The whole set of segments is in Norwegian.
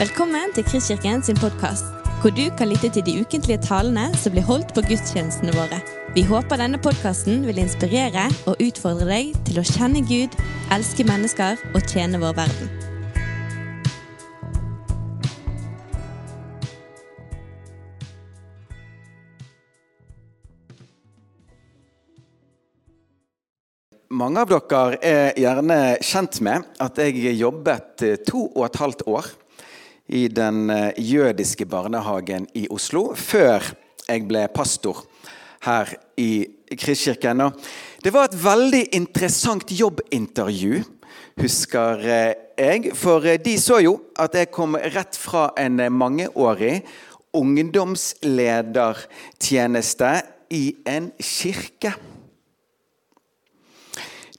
Velkommen til Kristkirken sin podkast, hvor du kan lytte til de ukentlige talene som blir holdt på gudstjenestene våre. Vi håper denne podkasten vil inspirere og utfordre deg til å kjenne Gud, elske mennesker og tjene vår verden. Mange av dere er gjerne kjent med at jeg jobbet to og et halvt år i den eh, jødiske barnehagen i Oslo før jeg ble pastor her i Kristkirken. Det var et veldig interessant jobbintervju, husker eh, jeg. For de så jo at jeg kom rett fra en mangeårig ungdomsledertjeneste i en kirke.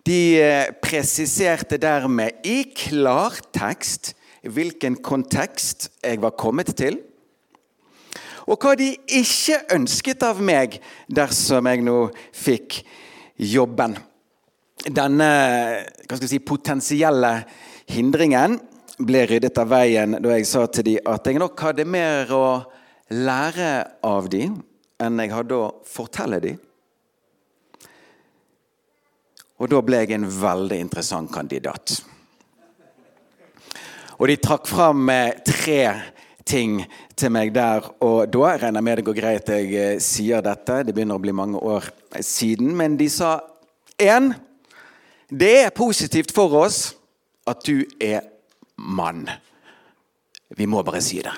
De eh, presiserte dermed i klartekst hvilken kontekst jeg var kommet til, og hva de ikke ønsket av meg dersom jeg nå fikk jobben. Denne si, potensielle hindringen ble ryddet av veien da jeg sa til dem at jeg nok hadde mer å lære av dem enn jeg hadde å fortelle dem. Og da ble jeg en veldig interessant kandidat. Og de trakk fram eh, tre ting til meg der og da. Jeg regner med det går greit jeg eh, sier dette, det begynner å bli mange år siden. Men de sa én Det er positivt for oss at du er mann. Vi må bare si det.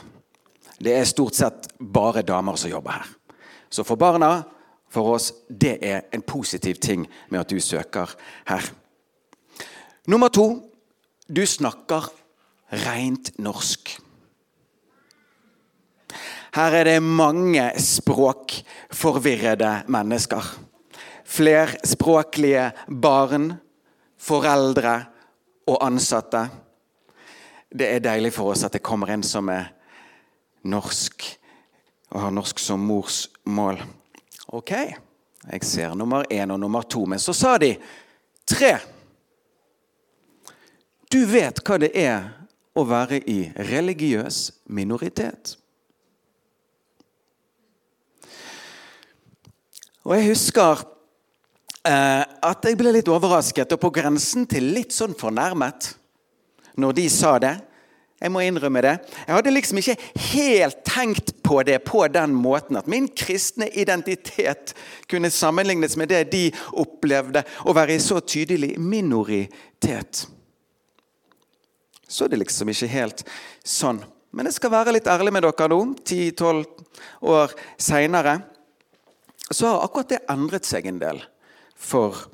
Det er stort sett bare damer som jobber her. Så for barna for oss, det er en positiv ting med at du søker her. Nummer to du snakker rent norsk. Her er det mange språkforvirrede mennesker. Flerspråklige barn, foreldre og ansatte. Det er deilig for oss at det kommer en som er norsk og har norsk som morsmål. Ok, jeg ser nummer én og nummer to. Men så sa de tre. Du vet hva det er å være i religiøs minoritet. Og jeg husker eh, at jeg ble litt overrasket og på grensen til litt sånn fornærmet når de sa det. Jeg må innrømme det. Jeg hadde liksom ikke helt tenkt på det på den måten. At min kristne identitet kunne sammenlignes med det de opplevde å være i så tydelig minoritet. Så er det liksom ikke helt sånn. Men jeg skal være litt ærlig med dere nå, 10-12 år seinere. Så har akkurat det endret seg en del for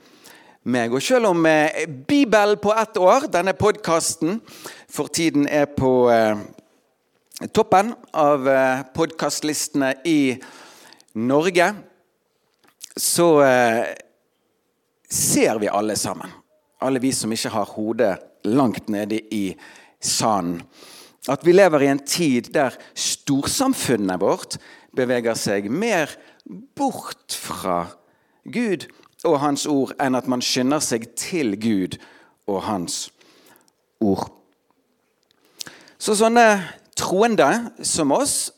meg. Og selv om eh, Bibel på ett år, denne podkasten, for tiden er på eh, toppen av eh, podkastlistene i Norge, så eh, ser vi alle sammen, alle vi som ikke har hodet langt nede i sanden, at vi lever i en tid der storsamfunnet vårt beveger seg mer bort fra Gud og Hans ord enn at man skynder seg til Gud og Hans ord. Så sånne troende som oss,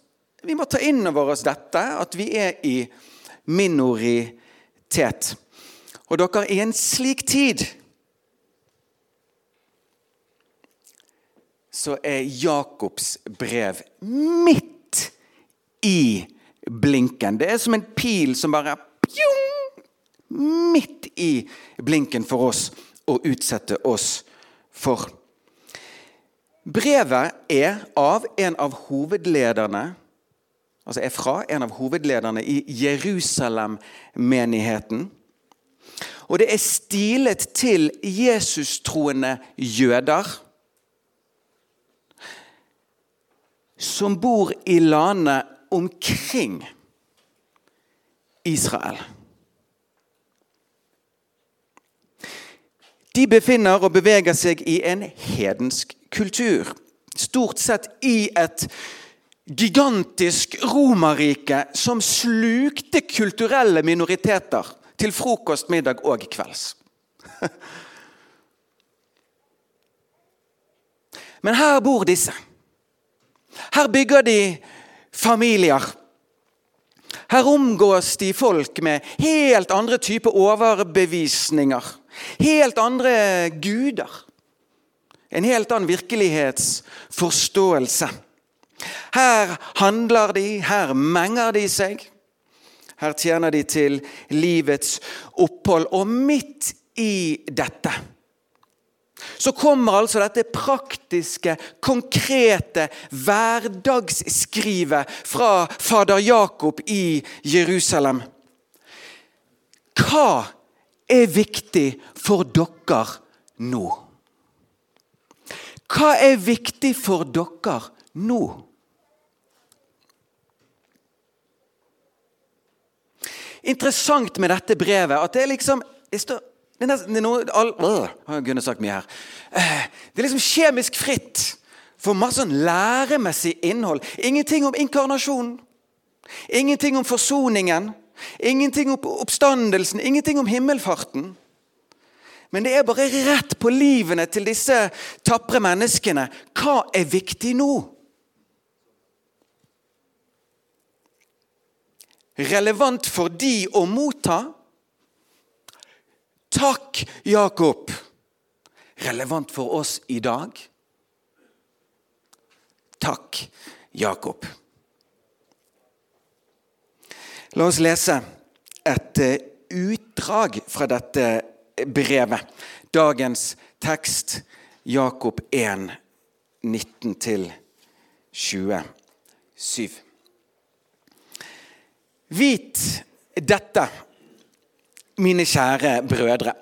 vi må ta inn over oss dette, at vi er i minoritet. Og dere, i en slik tid så er Jakobs brev midt i blinken. Det er som en pil som bare pjong, midt i blinken for oss å utsette oss for. Brevet er av en av hovedlederne altså er fra en av hovedlederne i Jerusalem-menigheten. Og det er stilet til Jesus-troende jøder som bor i landet omkring Israel. De befinner og beveger seg i en hedensk kultur. Stort sett i et gigantisk romerrike som slukte kulturelle minoriteter til frokost, middag og kvelds. Men her bor disse. Her bygger de familier. Her omgås de folk med helt andre typer overbevisninger. Helt andre guder. En helt annen virkelighetsforståelse. Her handler de, her menger de seg. Her tjener de til livets opphold. Og midt i dette så kommer altså dette praktiske, konkrete hverdagsskrivet fra fader Jakob i Jerusalem. Hva er viktig for dere nå? Hva er viktig for dere nå? Interessant med dette brevet at det liksom det står, det er nesten, det er noe, all, øh, jeg sagt mye her. Eh, det er liksom kjemisk fritt for masse sånn læremessig innhold. Ingenting om inkarnasjonen. Ingenting om forsoningen. Ingenting om oppstandelsen. Ingenting om himmelfarten. Men det er bare rett på livene til disse tapre menneskene. Hva er viktig nå? Relevant for de å motta? Takk, Jakob. Relevant for oss i dag? Takk, Jakob. La oss lese et eh, utdrag fra dette brevet. Dagens tekst, Jakob 1, 19-27. Vit dette, mine kjære brødre.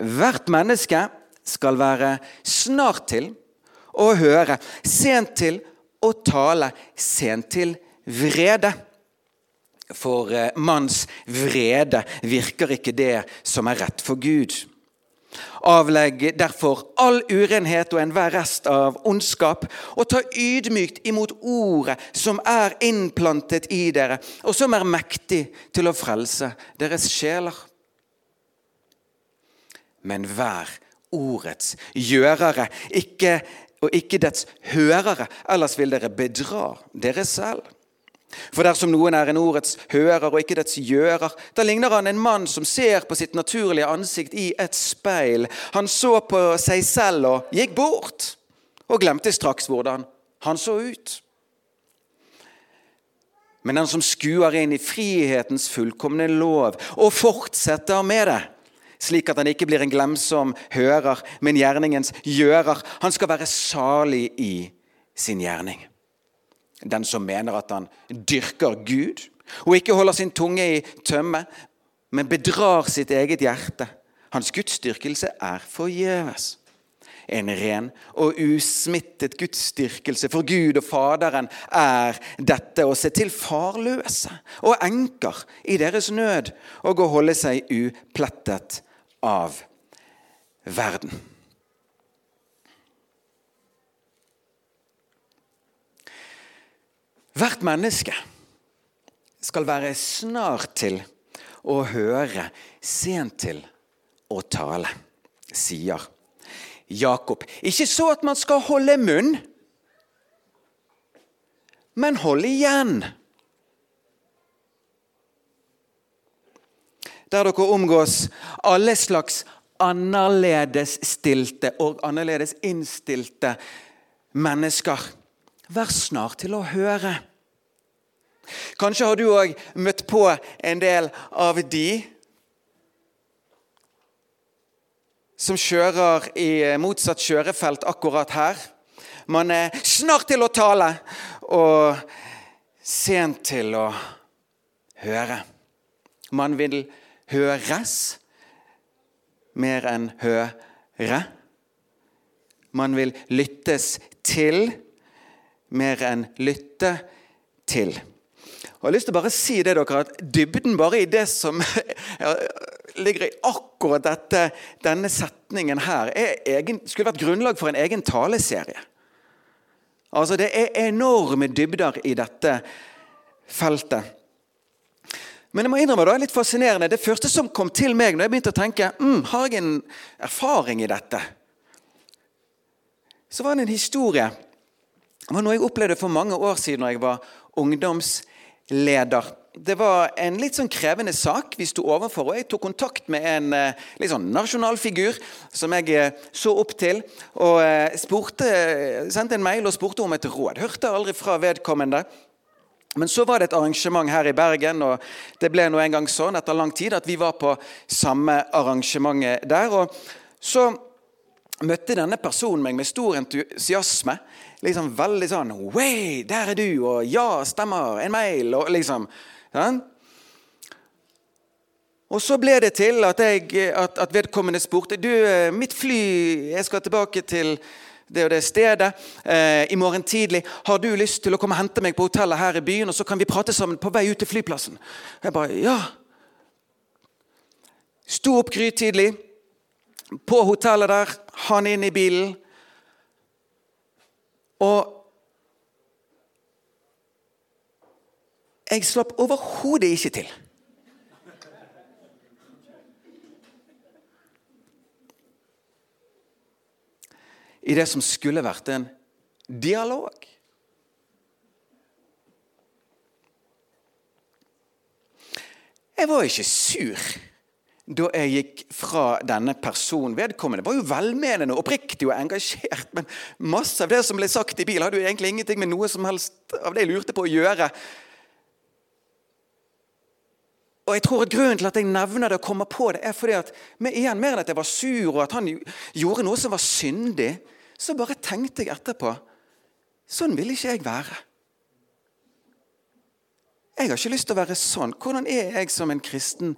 Hvert menneske skal være snart til å høre, sent til å tale, sent til vrede. For eh, manns vrede virker ikke det som er rett for Gud. Avlegg derfor all urenhet og enhver rest av ondskap, og ta ydmykt imot ordet som er innplantet i dere, og som er mektig til å frelse deres sjeler. Men vær ordets gjørere, ikke, og ikke dets hørere, ellers vil dere bedra dere selv. For dersom noen er en ordets hører og ikke dets gjører, da ligner han en mann som ser på sitt naturlige ansikt i et speil. Han så på seg selv og gikk bort, og glemte straks hvordan han så ut. Men den som skuer inn i frihetens fullkomne lov og fortsetter med det, slik at han ikke blir en glemsom hører, men gjerningens gjører, han skal være salig i sin gjerning. Den som mener at han dyrker Gud og ikke holder sin tunge i tømme, men bedrar sitt eget hjerte. Hans gudsdyrkelse er forgjeves. En ren og usmittet gudsdyrkelse for Gud og Faderen er dette å se til farløse og enker i deres nød og å holde seg uplettet av verden. Hvert menneske skal være snart til å høre, sent til å tale, sier Jakob. Ikke så at man skal holde munn, men holde igjen. Der dere omgås alle slags annerledesstilte og annerledes innstilte mennesker. Vær snart til å høre. Kanskje har du òg møtt på en del av de som kjører i motsatt kjørefelt akkurat her. Man er snart til å tale og sent til å høre. Man vil høres mer enn høre. Man vil lyttes til mer enn lytte til. Og Jeg har lyst til å bare si det dere, at dybden bare i det som ligger i akkurat dette, denne setningen her, egen, skulle vært grunnlag for en egen taleserie. Altså Det er enorme dybder i dette feltet. Men jeg må innrømme det er litt fascinerende. Det første som kom til meg når jeg begynte å tenke mm, har jeg en erfaring i dette, så var det en historie Det var noe jeg opplevde for mange år siden når jeg var ungdomsleder. Det var en litt sånn krevende sak vi sto overfor, og jeg tok kontakt med en eh, litt sånn nasjonal figur som jeg eh, så opp til. og eh, spurte, Sendte en mail og spurte om et råd. Hørte aldri fra vedkommende. Men så var det et arrangement her i Bergen, og det ble nå en gang sånn etter lang tid at vi var på samme arrangementet der. og Så møtte denne personen meg med stor entusiasme. Liksom Veldig sånn Way, der er du! Og ja, stemmer! En mail! Og liksom sånn. Og så ble det til at, jeg, at, at vedkommende spurte Du, eh, mitt fly Jeg skal tilbake til det og det stedet eh, i morgen tidlig. Har du lyst til å komme og hente meg på hotellet her i byen, og så kan vi prate sammen på vei ut til flyplassen? Jeg bare Ja. Sto opp grytidlig. På hotellet der. Han inn i bilen. Og jeg slapp overhodet ikke til. I det som skulle vært en dialog. Jeg var ikke sur da jeg gikk fra denne personen. Vedkommende var jo velmenende, oppriktig og engasjert. Men masse av det som ble sagt i bil, hadde jo egentlig ingenting med noe som helst av det jeg lurte på å gjøre. Og jeg tror at Grunnen til at jeg nevner det og kommer på det, er fordi at med igjen mer enn at jeg var sur og at han gjorde noe som var syndig, så bare tenkte jeg etterpå Sånn vil ikke jeg være. Jeg har ikke lyst til å være sånn. Hvordan er jeg som en kristen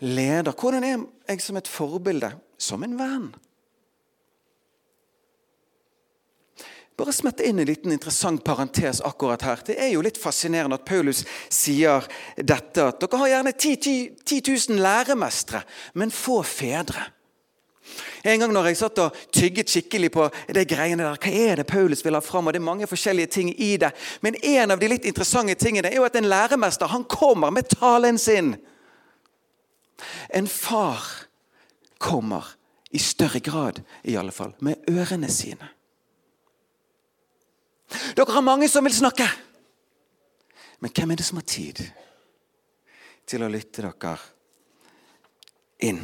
leder? Hvordan er jeg som et forbilde? Som en venn. Bare smette inn en liten interessant parentes akkurat her. Det er jo litt fascinerende at Paulus sier dette. At dere har gjerne 10 000 læremestere, men få fedre. En gang når jeg satt og tygget skikkelig på det greiene der, hva er det Paulus vil ha fram? og Det er mange forskjellige ting i det. Men en av de litt interessante tingene er jo at en læremester han kommer med talen sin. En far kommer i større grad, i alle fall, med ørene sine. Dere har mange som vil snakke. Men hvem er det som har tid til å lytte dere inn?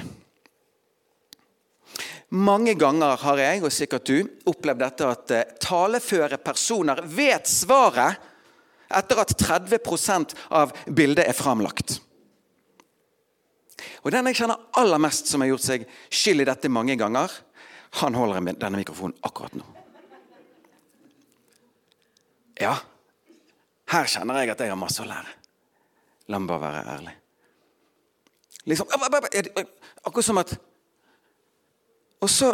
Mange ganger har jeg, og sikkert du, opplevd dette at eh, taleføre personer vet svaret etter at 30% av bildet er framlagt. Og Den jeg kjenner aller mest som har gjort seg skyld i dette mange ganger, han holder denne mikrofonen akkurat nå. Ja, her kjenner jeg at jeg har masse å lære. La meg bare være ærlig. Liksom, akkurat som at Og så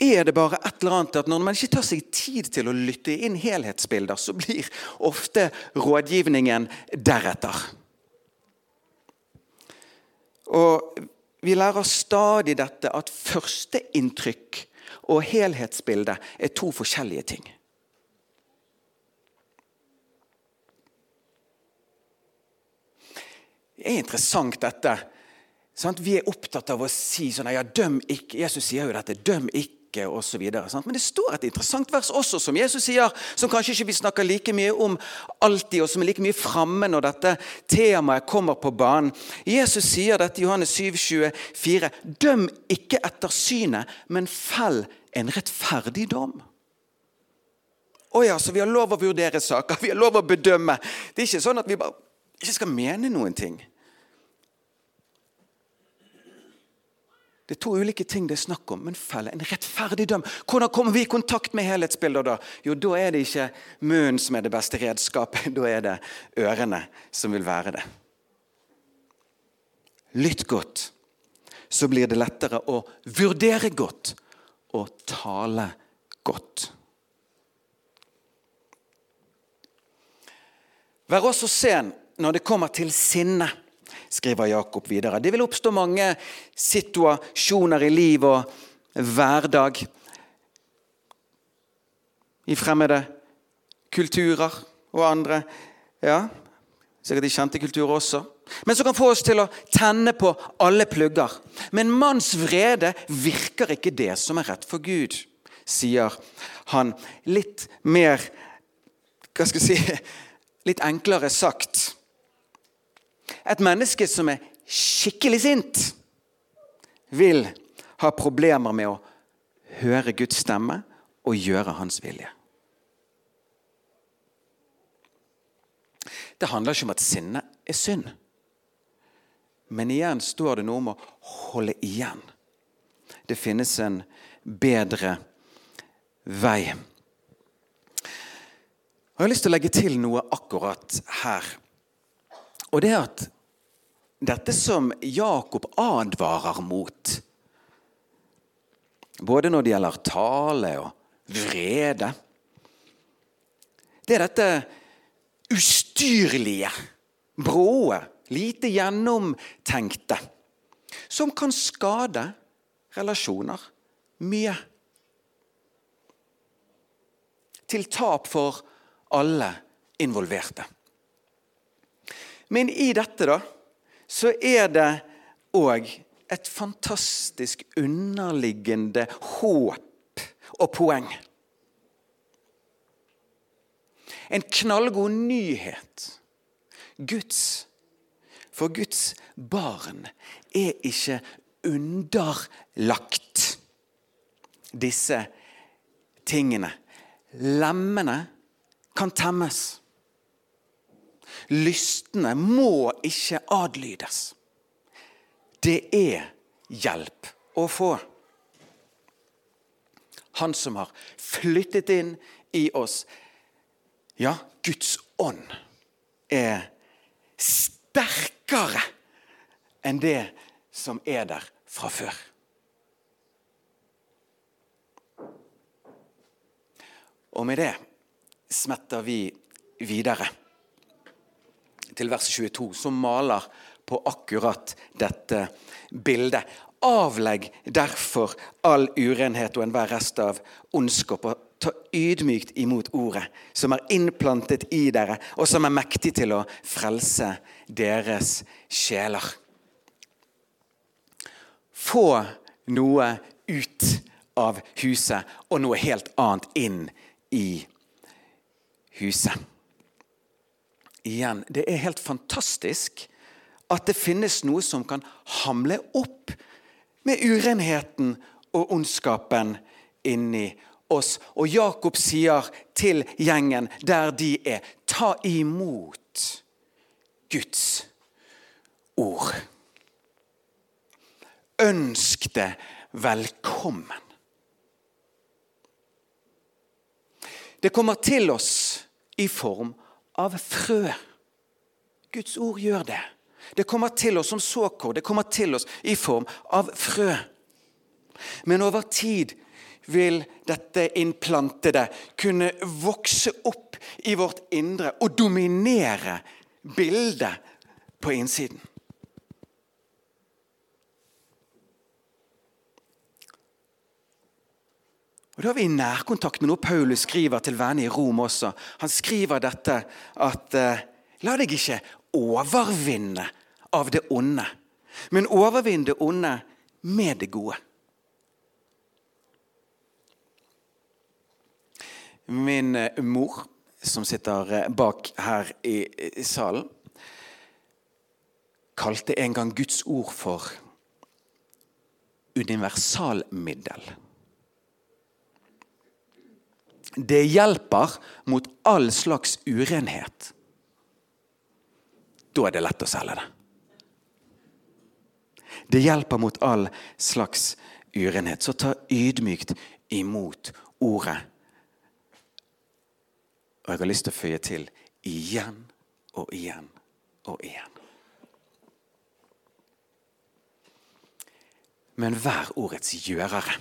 er det bare et eller annet at når man ikke tar seg tid til å lytte inn helhetsbilder, så blir ofte rådgivningen deretter. Og vi lærer stadig dette at førsteinntrykk og helhetsbilde er to forskjellige ting. Det er interessant, dette. Vi er opptatt av å si sånn ja, døm ikke. Jesus sier jo dette. Døm ikke, osv. Men det står et interessant vers også, som Jesus sier, som kanskje ikke vi snakker like mye om alltid, og som er like mye framme når dette temaet kommer på banen. Jesus sier dette i Johannes 7, 24. Døm ikke etter synet, men fell en rettferdig dom. Å ja, så vi har lov å vurdere saker, vi har lov å bedømme. Det er ikke sånn at vi bare ikke skal mene noen ting. Det er to ulike ting det er snakk om. Men felle, en rettferdig døm. Hvordan kommer vi i kontakt med helhetsbilder da? Jo, da er det ikke munnen som er det beste redskapet. Da er det ørene som vil være det. Lytt godt, så blir det lettere å vurdere godt og tale godt. Vær også sen når det kommer til sinne skriver Jakob videre. Det vil oppstå mange situasjoner i liv og hverdag. I fremmede kulturer og andre. Ja, sikkert i kjente kulturer også. Men som kan få oss til å tenne på alle plugger. Men manns vrede virker ikke det som er rett for Gud. sier han litt mer Hva skal jeg si Litt enklere sagt. Et menneske som er skikkelig sint, vil ha problemer med å høre Guds stemme og gjøre hans vilje. Det handler ikke om at sinne er synd. Men igjen står det noe om å holde igjen. Det finnes en bedre vei. Jeg har lyst til å legge til noe akkurat her. Og det er at dette som Jakob advarer mot, både når det gjelder tale og vrede Det er dette ustyrlige, bråe, lite gjennomtenkte, som kan skade relasjoner mye. Til tap for alle involverte. Men i dette, da, så er det òg et fantastisk underliggende håp og poeng. En knallgod nyhet. Guds For Guds barn er ikke underlagt disse tingene. Lemmene kan temmes. Lystne må ikke adlydes. Det er hjelp å få. Han som har flyttet inn i oss. Ja, Guds ånd er sterkere enn det som er der fra før. Og med det smetter vi videre til vers 22, som maler på akkurat dette bildet. Avlegg derfor all urenhet og enhver rest av ondskap, og ta ydmykt imot ordet, som er innplantet i dere, og som er mektig til å frelse deres sjeler. Få noe ut av huset og noe helt annet inn i huset. Igjen, det er helt fantastisk at det finnes noe som kan hamle opp med urenheten og ondskapen inni oss. Og Jakob sier til gjengen der de er, ta imot Guds ord. Ønsk det velkommen. Det kommer til oss i form av frø. Guds ord gjør det. Det kommer til oss som såkorn. Det kommer til oss i form av frø. Men over tid vil dette innplantede kunne vokse opp i vårt indre og dominere bildet på innsiden. Og Da er vi i nærkontakt med noe Paulus skriver til venner i Rom også. Han skriver dette at eh, La deg ikke overvinne av det onde, men overvinn det onde med det gode. Min eh, mor, som sitter eh, bak her i salen, kalte en gang Guds ord for universalmiddel. Det hjelper mot all slags urenhet. Da er det lett å selge det. Det hjelper mot all slags urenhet. Så ta ydmykt imot ordet. Og jeg har lyst til å føye til igjen og igjen og igjen. Men vær ordets gjørere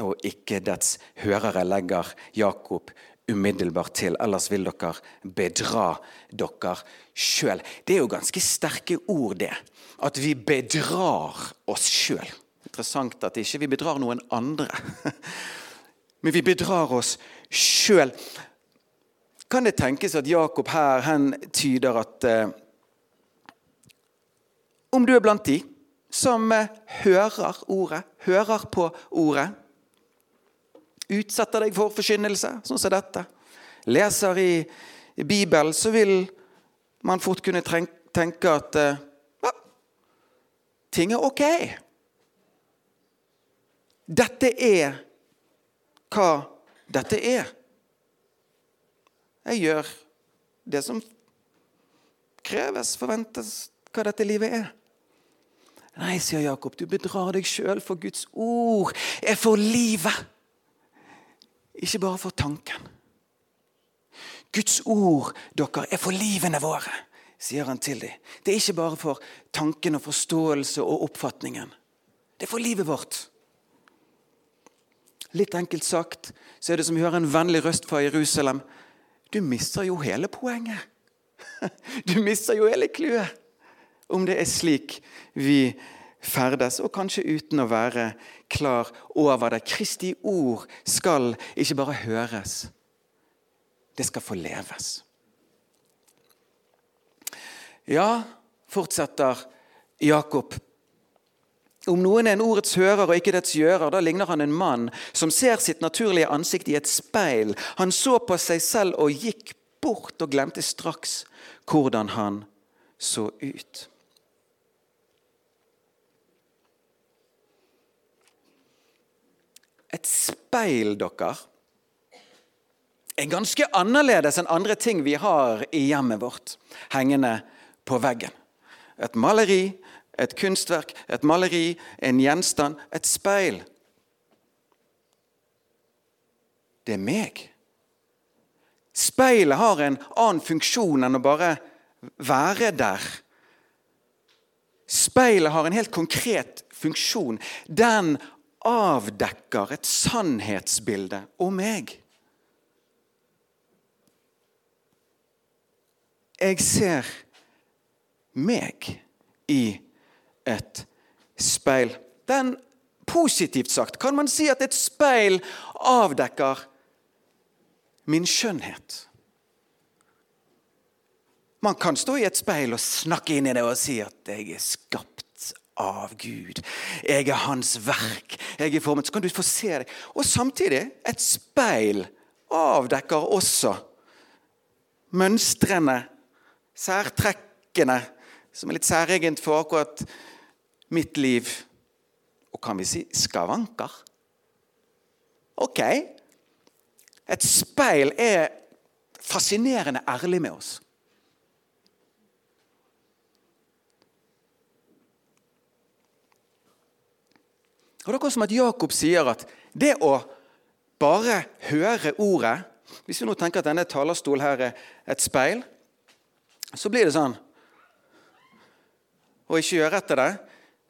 og ikke dets hørere, legger Jakob umiddelbart til. Ellers vil dere bedra dere sjøl. Det er jo ganske sterke ord, det. At vi bedrar oss sjøl. Interessant at ikke vi bedrar noen andre. Men vi bedrar oss sjøl. Kan det tenkes at Jakob her hen tyder at eh, Om du er blant de som eh, hører ordet, hører på ordet utsetter deg for forkynnelse, sånn som dette, leser i, i Bibelen, så vil man fort kunne tenke at ja, ting er ok. Dette er hva dette er. Jeg gjør det som kreves, forventes, hva dette livet er. Nei, sier Jakob, du bedrar deg sjøl, for Guds ord er for livet. Ikke bare for tanken. Guds ord, dere, er for livene våre, sier han til dem. Det er ikke bare for tanken og forståelse og oppfatningen. Det er for livet vårt. Litt enkelt sagt så er det som vi hører en vennlig røst fra Jerusalem. Du mister jo hele poenget. Du mister jo hele clouet. Om det er slik vi ferdes, og kanskje uten å være klar over det. Kristi ord skal ikke bare høres, det skal få leves. Ja, fortsetter Jakob om noen er en ordets hører og ikke dets gjører, da ligner han en mann som ser sitt naturlige ansikt i et speil. Han så på seg selv og gikk bort og glemte straks hvordan han så ut. Et speil, dere, er ganske annerledes enn andre ting vi har i hjemmet vårt hengende på veggen. Et maleri et kunstverk, et maleri, en gjenstand, et speil. Det er meg. Speilet har en annen funksjon enn å bare være der. Speilet har en helt konkret funksjon. Den avdekker et sannhetsbilde om meg. Jeg ser meg i et speil. Den Positivt sagt kan man si at et speil avdekker min skjønnhet. Man kan stå i et speil og snakke inn i det og si at 'jeg er skapt av Gud'. 'Jeg er Hans verk'. Jeg er formet. Så kan du få se deg. Og samtidig, et speil avdekker også mønstrene, særtrekkene, som er litt særegent for akkurat mitt liv og kan vi si skavanker? Ok. Et speil er fascinerende ærlig med oss. Og Det er akkurat som at Jakob sier at det å bare høre ordet Hvis vi nå tenker at denne talerstolen her er et speil, så blir det sånn Å ikke gjøre etter det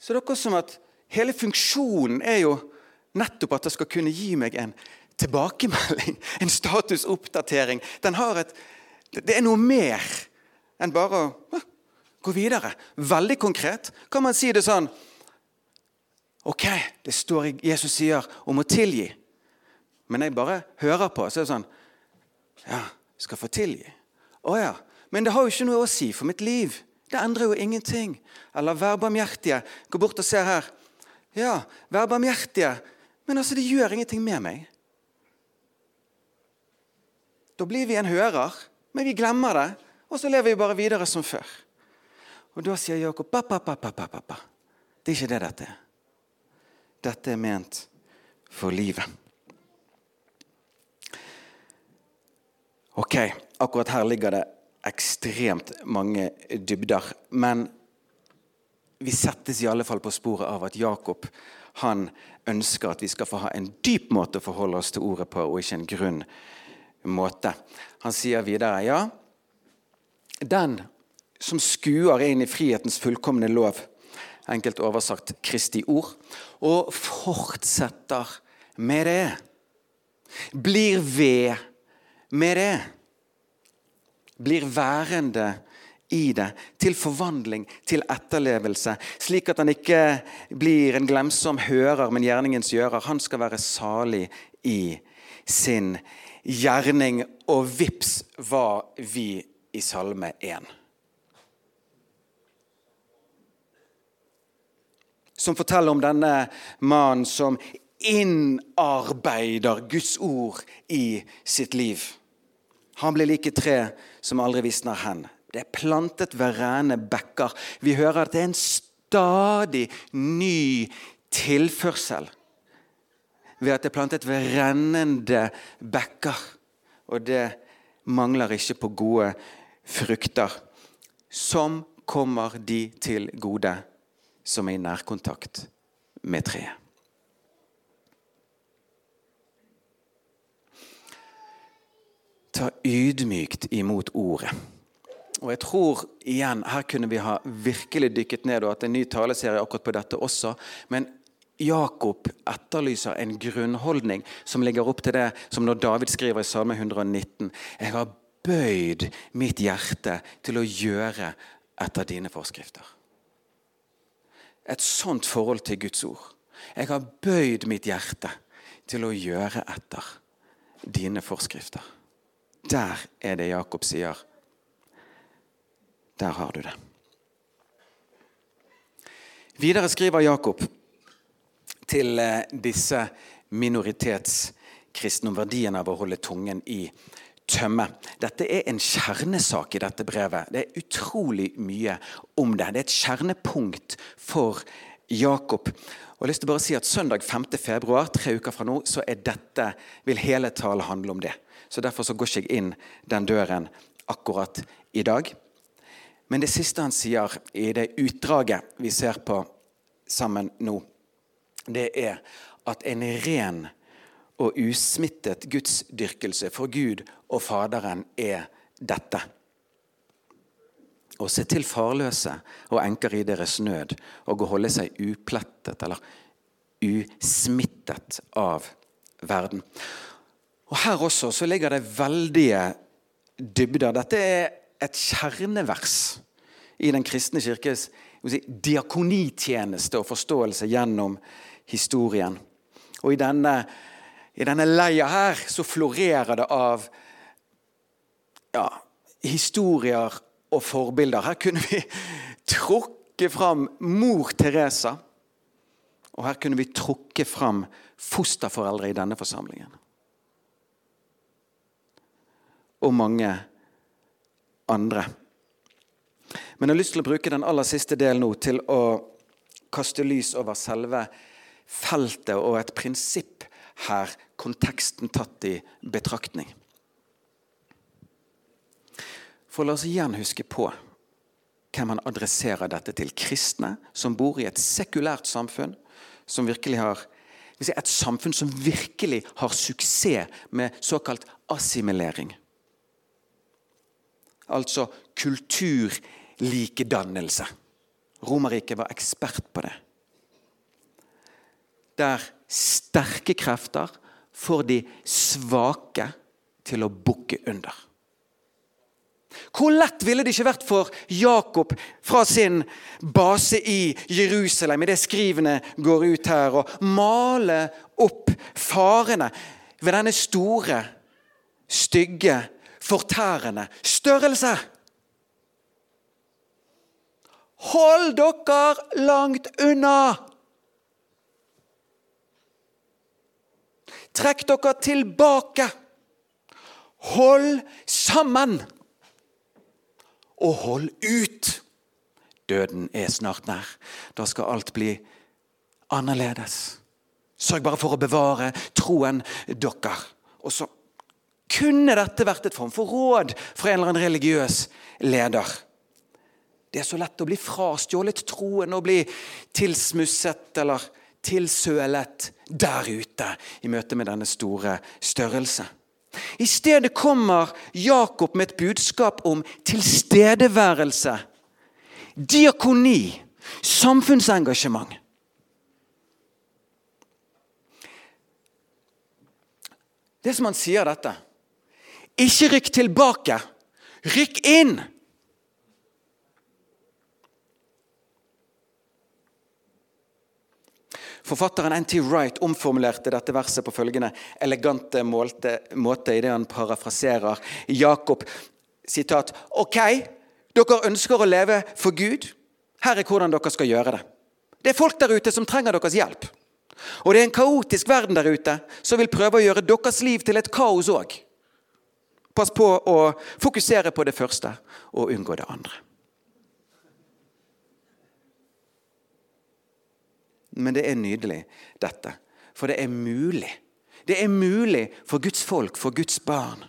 så det er akkurat som at hele funksjonen er jo nettopp at det skal kunne gi meg en tilbakemelding, en statusoppdatering. Den har et, det er noe mer enn bare å gå videre. Veldig konkret kan man si det sånn Ok, det står Jesus sier om å tilgi. Men jeg bare hører på, så er det sånn Ja, skal få tilgi. Å ja. Men det har jo ikke noe å si for mitt liv. Det endrer jo ingenting. Eller vær barmhjertige. Gå bort og se her. Ja, vær barmhjertige. Men altså, det gjør ingenting med meg. Da blir vi en hører, men vi glemmer det. Og så lever vi bare videre som før. Og da sier Jakob pappa, pappa, pappa, pappa. Det er ikke det dette er. Dette er ment for livet. Ok, akkurat her ligger det ekstremt mange dybder. Men vi settes i alle fall på sporet av at Jakob han ønsker at vi skal få ha en dyp måte å forholde oss til ordet på, og ikke en grunn måte. Han sier videre ja, den som skuer inn i frihetens fullkomne lov, enkelt oversagt Kristi ord, og fortsetter med det, blir ved med det blir værende i det, til forvandling, til etterlevelse, slik at han ikke blir en glemsom hører, men gjerningens gjører. Han skal være salig i sin gjerning. Og vips var vi i Salme 1. Som forteller om denne mannen som innarbeider Guds ord i sitt liv. Han blir like tre som aldri visner hen. Det er plantet ved rene bekker. Vi hører at det er en stadig ny tilførsel ved at det er plantet ved rennende bekker. Og det mangler ikke på gode frukter, som kommer de til gode som er i nærkontakt med treet. Ta ydmykt imot ordet. Og jeg tror igjen, Her kunne vi ha virkelig dykket ned og hatt en ny taleserie akkurat på dette også. Men Jakob etterlyser en grunnholdning som ligger opp til det som når David skriver i Salme 119. Jeg har bøyd mitt hjerte til å gjøre etter dine forskrifter. Et sånt forhold til Guds ord. Jeg har bøyd mitt hjerte til å gjøre etter dine forskrifter. Der er det Jakob sier. Der har du det. Videre skriver Jakob til eh, disse minoritetskristne om verdien av å holde tungen i tømme. Dette er en kjernesak i dette brevet. Det er utrolig mye om det. Det er et kjernepunkt for Jakob. Og jeg har lyst til å bare si at Søndag 5. februar, tre uker fra nå, så er dette, vil hele talen handle om det. Så Derfor så går ikke jeg inn den døren akkurat i dag. Men det siste han sier i det utdraget vi ser på sammen nå, det er at en ren og usmittet gudsdyrkelse for Gud og Faderen er dette. Å se til farløse og enker i deres nød og å holde seg uplettet eller usmittet av verden. Og Her også så ligger det veldige dybder. Dette er et kjernevers i Den kristne kirkes si, diakonitjeneste og forståelse gjennom historien. Og i denne, i denne leia her så florerer det av ja, historier og forbilder. Her kunne vi trukke fram mor Teresa. Og her kunne vi trukke fram fosterforeldre i denne forsamlingen. Og mange andre. Men jeg har lyst til å bruke den aller siste delen nå til å kaste lys over selve feltet og et prinsipp her, konteksten tatt i betraktning. For la oss igjen huske på hvem han adresserer dette til. Kristne som bor i et sekulært samfunn, som virkelig har et samfunn som virkelig har suksess med såkalt assimilering. Altså kulturlikedannelse. Romerriket var ekspert på det der sterke krefter får de svake til å bukke under. Hvor lett ville det ikke vært for Jakob fra sin base i Jerusalem, i det skrivene går ut her, å male opp farene ved denne store, stygge, fortærende størrelse? Hold dere langt unna! Trekk dere tilbake. Hold sammen. Og hold ut. Døden er snart nær. Da skal alt bli annerledes. Sørg bare for å bevare troen dere. Og så kunne dette vært et form for råd fra en eller annen religiøs leder. Det er så lett å bli frastjålet troen og bli tilsmusset eller tilsølet der ute i møte med denne store størrelse. I stedet kommer Jakob med et budskap om tilstedeværelse, diakoni, samfunnsengasjement. Det som han sier dette. Ikke rykk tilbake. Rykk inn! Forfatteren N.T. Wright omformulerte dette verset på følgende elegante målte, måte i det han parafraserer Jakob. Sitat, OK, dere ønsker å leve for Gud. Her er hvordan dere skal gjøre det. Det er folk der ute som trenger deres hjelp. Og det er en kaotisk verden der ute som vil prøve å gjøre deres liv til et kaos òg. Pass på å fokusere på det første og unngå det andre. Men det er nydelig, dette. For det er mulig. Det er mulig for Guds folk, for Guds barn.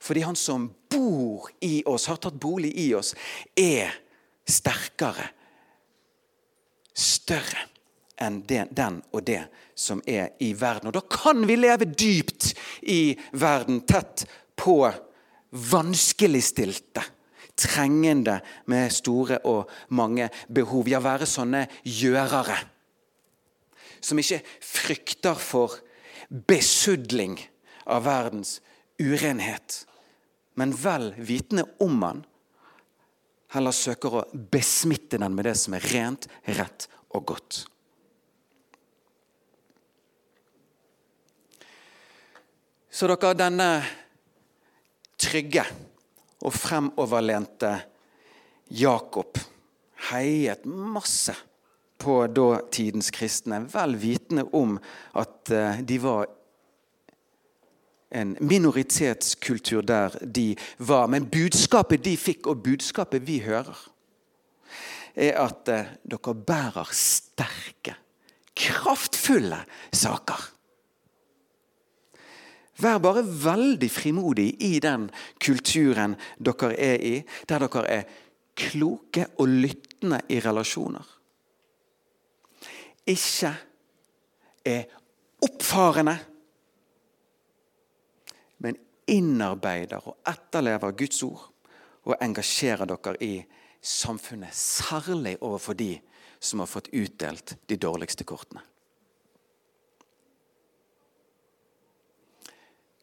Fordi Han som bor i oss, har tatt bolig i oss, er sterkere, større enn den og det som er i verden. Og da kan vi leve dypt i verden, tett på vanskeligstilte, trengende med store og mange behov. Ja, være sånne gjørere som ikke frykter for besudling av verdens urenhet, men vel vitende om den, heller søker å besmitte den med det som er rent, rett og godt. Så dere, denne trygge og fremoverlente Jakob heiet masse på datidens kristne, vel vitende om at eh, de var en minoritetskultur der de var. Men budskapet de fikk, og budskapet vi hører, er at eh, dere bærer sterke, kraftfulle saker. Vær bare veldig frimodig i den kulturen dere er i, der dere er kloke og lyttende i relasjoner. Ikke er oppfarende, men innarbeider og etterlever Guds ord og engasjerer dere i samfunnet, særlig overfor de som har fått utdelt de dårligste kortene.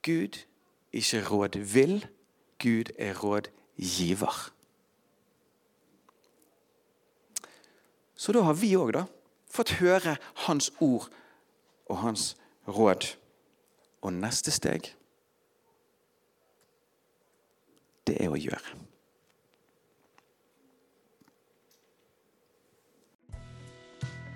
Gud ikke råd vil, Gud er rådgiver. Så da har vi òg fått høre hans ord og hans råd. Og neste steg, det er å gjøre.